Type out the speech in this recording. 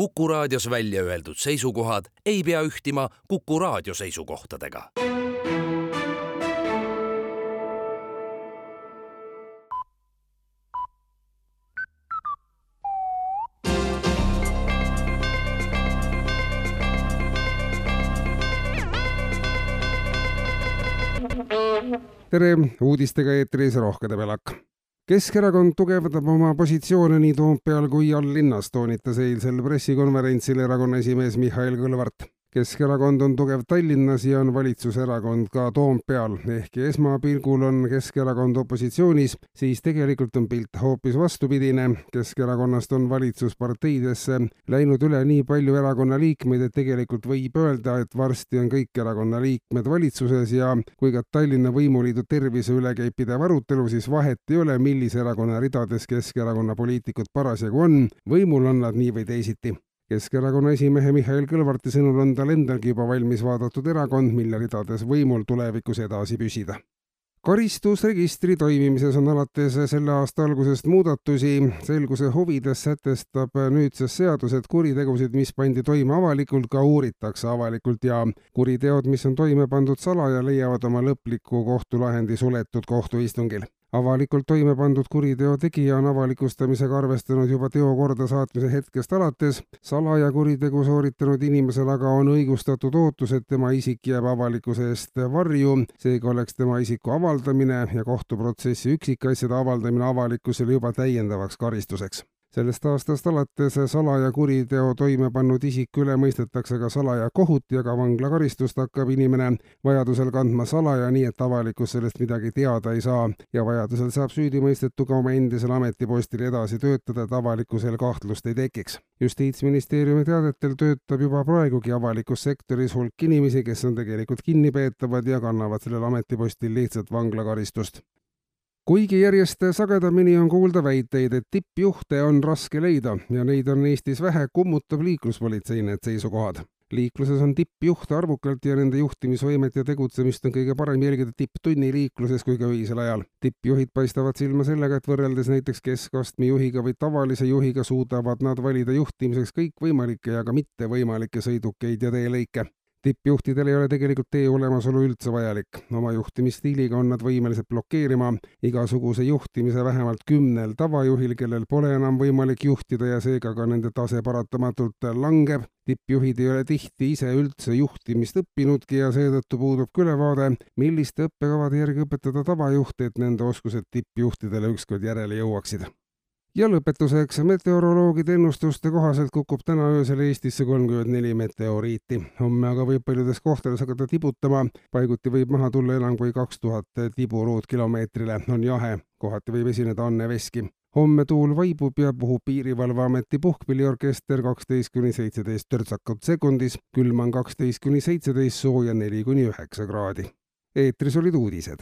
Kuku raadios välja öeldud seisukohad ei pea ühtima Kuku raadio seisukohtadega. tere, uudistega eetris Rohkede Pelak. Keskerakond tugevdab oma positsioone nii Toompeal kui all linnas, toonitas eilsel pressikonverentsil erakonna esimees Mihhail Kõlvart Keskerakond on tugev Tallinnas ja on valitsuserakond ka Toompeal, ehkki esmapilgul on Keskerakond opositsioonis, siis tegelikult on pilt hoopis vastupidine. Keskerakonnast on valitsusparteidesse läinud üle nii palju erakonna liikmeid, et tegelikult võib öelda, et varsti on kõik erakonna liikmed valitsuses ja kui ka Tallinna võimuliidu tervise üle käib pidev arutelu, siis vahet ei ole, millise erakonna ridades Keskerakonna poliitikud parasjagu on, võimul on nad nii või teisiti Keskerakonna esimehe Mihhail Kõlvarti sõnul on tal endalgi juba valmis vaadatud erakond, mille ridades võimul tulevikus edasi püsida. karistusregistri toimimises on alates selle aasta algusest muudatusi. selguse huvides sätestab nüüdses seadus, et kuritegusid, mis pandi toime avalikult, ka uuritakse avalikult ja kuriteod, mis on toime pandud salaja, leiavad oma lõpliku kohtulahendi suletud kohtuistungil avalikult toime pandud kuriteo tegija on avalikustamisega arvestanud juba teo kordasaatmise hetkest alates. salaja kuritegu sooritanud inimesel aga on õigustatud ootus, et tema isik jääb avalikkuse eest varju, seega oleks tema isiku avaldamine ja kohtuprotsessi üksikasjade avaldamine avalikkusele juba täiendavaks karistuseks sellest aastast alates salaja kuriteo toime pannud isiku üle mõistetakse ka salaja kohut ja ka vanglakaristust hakkab inimene vajadusel kandma salaja, nii et avalikkus sellest midagi teada ei saa ja vajadusel saab süüdimõistetu ka oma endisel ametipostil edasi töötada, et avalikkusel kahtlust ei tekiks. justiitsministeeriumi teadetel töötab juba praegugi avalikus sektoris hulk inimesi, kes on tegelikult kinnipeetavad ja kannavad sellel ametipostil lihtsalt vanglakaristust kuigi järjest sagedamini on kuulda väiteid, et tippjuhte on raske leida ja neid on Eestis vähe, kummutab liikluspolitsei need seisukohad. liikluses on tippjuhte arvukalt ja nende juhtimisvõimet ja tegutsemist on kõige parem jälgida tipptunni liikluses kui ka öisel ajal. tippjuhid paistavad silma sellega, et võrreldes näiteks keskastme juhiga või tavalise juhiga suudavad nad valida juhtimiseks kõikvõimalikke ja ka mittevõimalikke sõidukeid ja teelõike tippjuhtidel ei ole tegelikult tee olemasolu üldse vajalik. oma juhtimisstiiliga on nad võimelised blokeerima igasuguse juhtimise vähemalt kümnel tavajuhil, kellel pole enam võimalik juhtida ja seega ka nende tase paratamatult langeb. tippjuhid ei ole tihti ise üldse juhtimist õppinudki ja seetõttu puudub ka ülevaade, milliste õppekavade järgi õpetada tavajuhte, et nende oskused tippjuhtidele ükskord järele jõuaksid ja lõpetuseks, meteoroloogide ennustuste kohaselt kukub täna öösel Eestisse kolmkümmend neli meteoriiti. homme aga võib paljudes kohtades hakata tibutama, paiguti võib maha tulla enam kui kaks tuhat tibu ruutkilomeetrile, on jahe, kohati võib esineda anneveski. homme tuul vaibub ja puhub Piirivalveameti puhkpilliorkester kaksteist kuni seitseteist törtsakut sekundis, külm on kaksteist kuni seitseteist, sooja neli kuni üheksa kraadi. eetris olid uudised